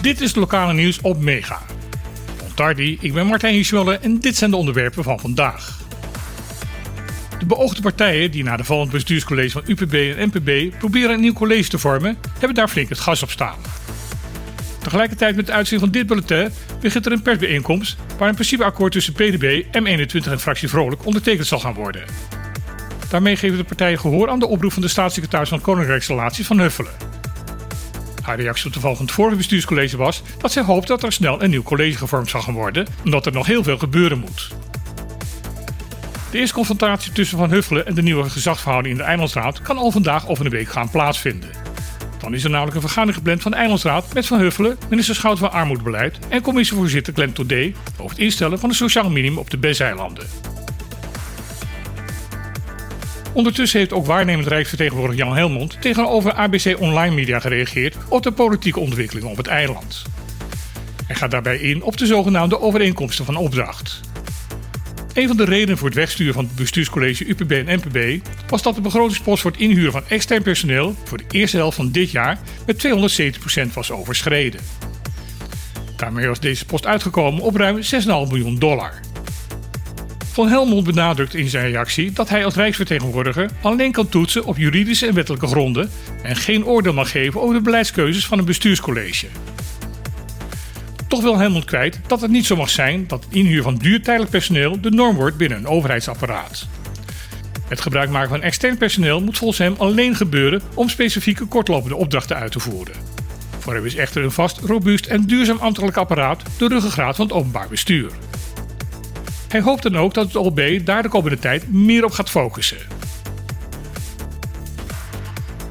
Dit is het lokale nieuws op Mega. Tardi, ik ben Martijn Hiesmuller en dit zijn de onderwerpen van vandaag. De beoogde partijen die na de val het bestuurscollege van UPB en NPB proberen een nieuw college te vormen, hebben daar flink het gas op staan. Tegelijkertijd met de uitzending van dit bulletin begint er een persbijeenkomst waar een principeakkoord tussen PDB, M21 en fractie Vrolijk ondertekend zal gaan worden. Daarmee geven de partijen gehoor aan de oproep van de staatssecretaris van Koninkrijksrelaties van Huffelen. Haar reactie op de het vorige bestuurscollege was dat zij hoopt dat er snel een nieuw college gevormd zal gaan worden, omdat er nog heel veel gebeuren moet. De eerste confrontatie tussen Van Huffelen en de nieuwe gezagsverhouding in de Eilandsraad kan al vandaag of een week gaan plaatsvinden. Dan is er namelijk een vergadering gepland van de Eilandsraad met Van Huffelen, minister Schout van Armoedbeleid en commissievoorzitter Glenn Todé over het instellen van een sociaal minimum op de BES-eilanden. Ondertussen heeft ook waarnemend Rijksvertegenwoordiger Jan Helmond tegenover ABC Online Media gereageerd op de politieke ontwikkelingen op het eiland. Hij gaat daarbij in op de zogenaamde overeenkomsten van opdracht. Een van de redenen voor het wegsturen van het bestuurscollege UPB en NPB was dat de begrotingspost voor het inhuren van extern personeel voor de eerste helft van dit jaar met 270% was overschreden. Daarmee was deze post uitgekomen op ruim 6,5 miljoen dollar. Van Helmond benadrukt in zijn reactie dat hij als Rijksvertegenwoordiger alleen kan toetsen op juridische en wettelijke gronden en geen oordeel mag geven over de beleidskeuzes van een bestuurscollege. Toch wil Helmond kwijt dat het niet zo mag zijn dat het inhuur van duur tijdelijk personeel de norm wordt binnen een overheidsapparaat. Het gebruik maken van extern personeel moet volgens hem alleen gebeuren om specifieke kortlopende opdrachten uit te voeren. Voor hem is echter een vast, robuust en duurzaam ambtelijk apparaat de ruggengraat van het openbaar bestuur. Hij hoopt dan ook dat het OLB daar de komende tijd meer op gaat focussen.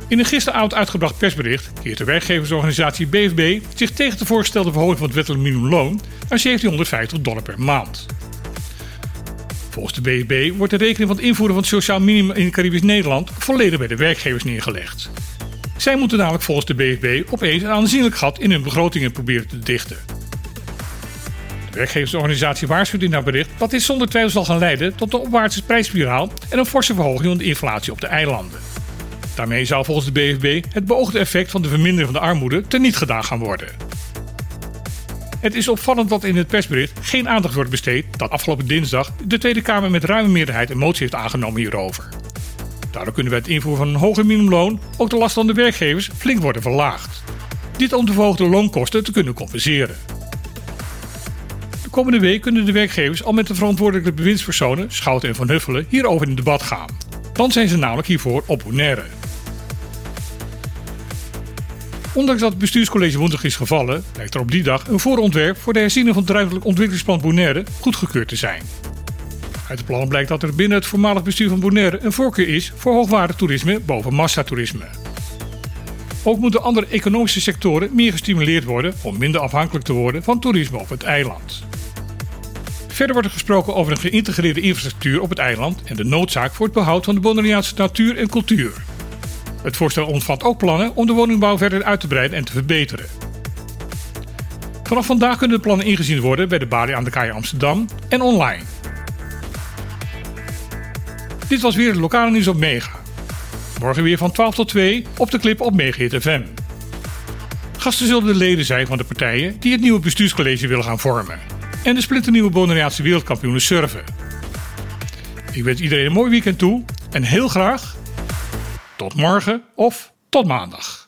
In een gisteravond uitgebracht persbericht keert de werkgeversorganisatie BFB zich tegen de voorgestelde verhoging van het wettelijk minimumloon naar 1750 dollar per maand. Volgens de BFB wordt de rekening van het invoeren van het sociaal minimum in Caribisch Nederland volledig bij de werkgevers neergelegd. Zij moeten namelijk volgens de BFB opeens een aanzienlijk gat in hun begrotingen proberen te dichten. De werkgeversorganisatie waarschuwt in haar bericht dat dit zonder twijfel zal gaan leiden tot een opwaartse prijsspiraal en een forse verhoging van de inflatie op de eilanden. Daarmee zou volgens de BFB het beoogde effect van de vermindering van de armoede teniet gedaan gaan worden. Het is opvallend dat in het persbericht geen aandacht wordt besteed dat afgelopen dinsdag de Tweede Kamer met ruime meerderheid een motie heeft aangenomen hierover. Daardoor kunnen bij het invoeren van een hoger minimumloon ook de last van de werkgevers flink worden verlaagd. Dit om de verhoogde loonkosten te kunnen compenseren. De komende week kunnen de werkgevers al met de verantwoordelijke bewindspersonen, Schouten en Van Huffelen, hierover in debat gaan. Dan zijn ze namelijk hiervoor op Bonaire. Ondanks dat het bestuurscollege woensdag is gevallen, lijkt er op die dag een voorontwerp voor de herziening van het ruimtelijk ontwikkelingsplan Bonaire goedgekeurd te zijn. Uit de plannen blijkt dat er binnen het voormalig bestuur van Bonaire een voorkeur is voor hoogwaardetoerisme boven massatoerisme. Ook moeten andere economische sectoren meer gestimuleerd worden om minder afhankelijk te worden van toerisme op het eiland. Verder wordt er gesproken over een geïntegreerde infrastructuur op het eiland en de noodzaak voor het behoud van de Bonaireaanse natuur en cultuur. Het voorstel omvat ook plannen om de woningbouw verder uit te breiden en te verbeteren. Vanaf vandaag kunnen de plannen ingezien worden bij de balie aan de Kaai Amsterdam en online. Dit was weer het lokale nieuws op Mega. Morgen weer van 12 tot 2 op de clip op Mega FM. Gasten zullen de leden zijn van de partijen die het nieuwe bestuurscollege willen gaan vormen. En de splinternieuwe Bonaireaanse wereldkampioenen surfen. Ik wens iedereen een mooi weekend toe en heel graag tot morgen of tot maandag.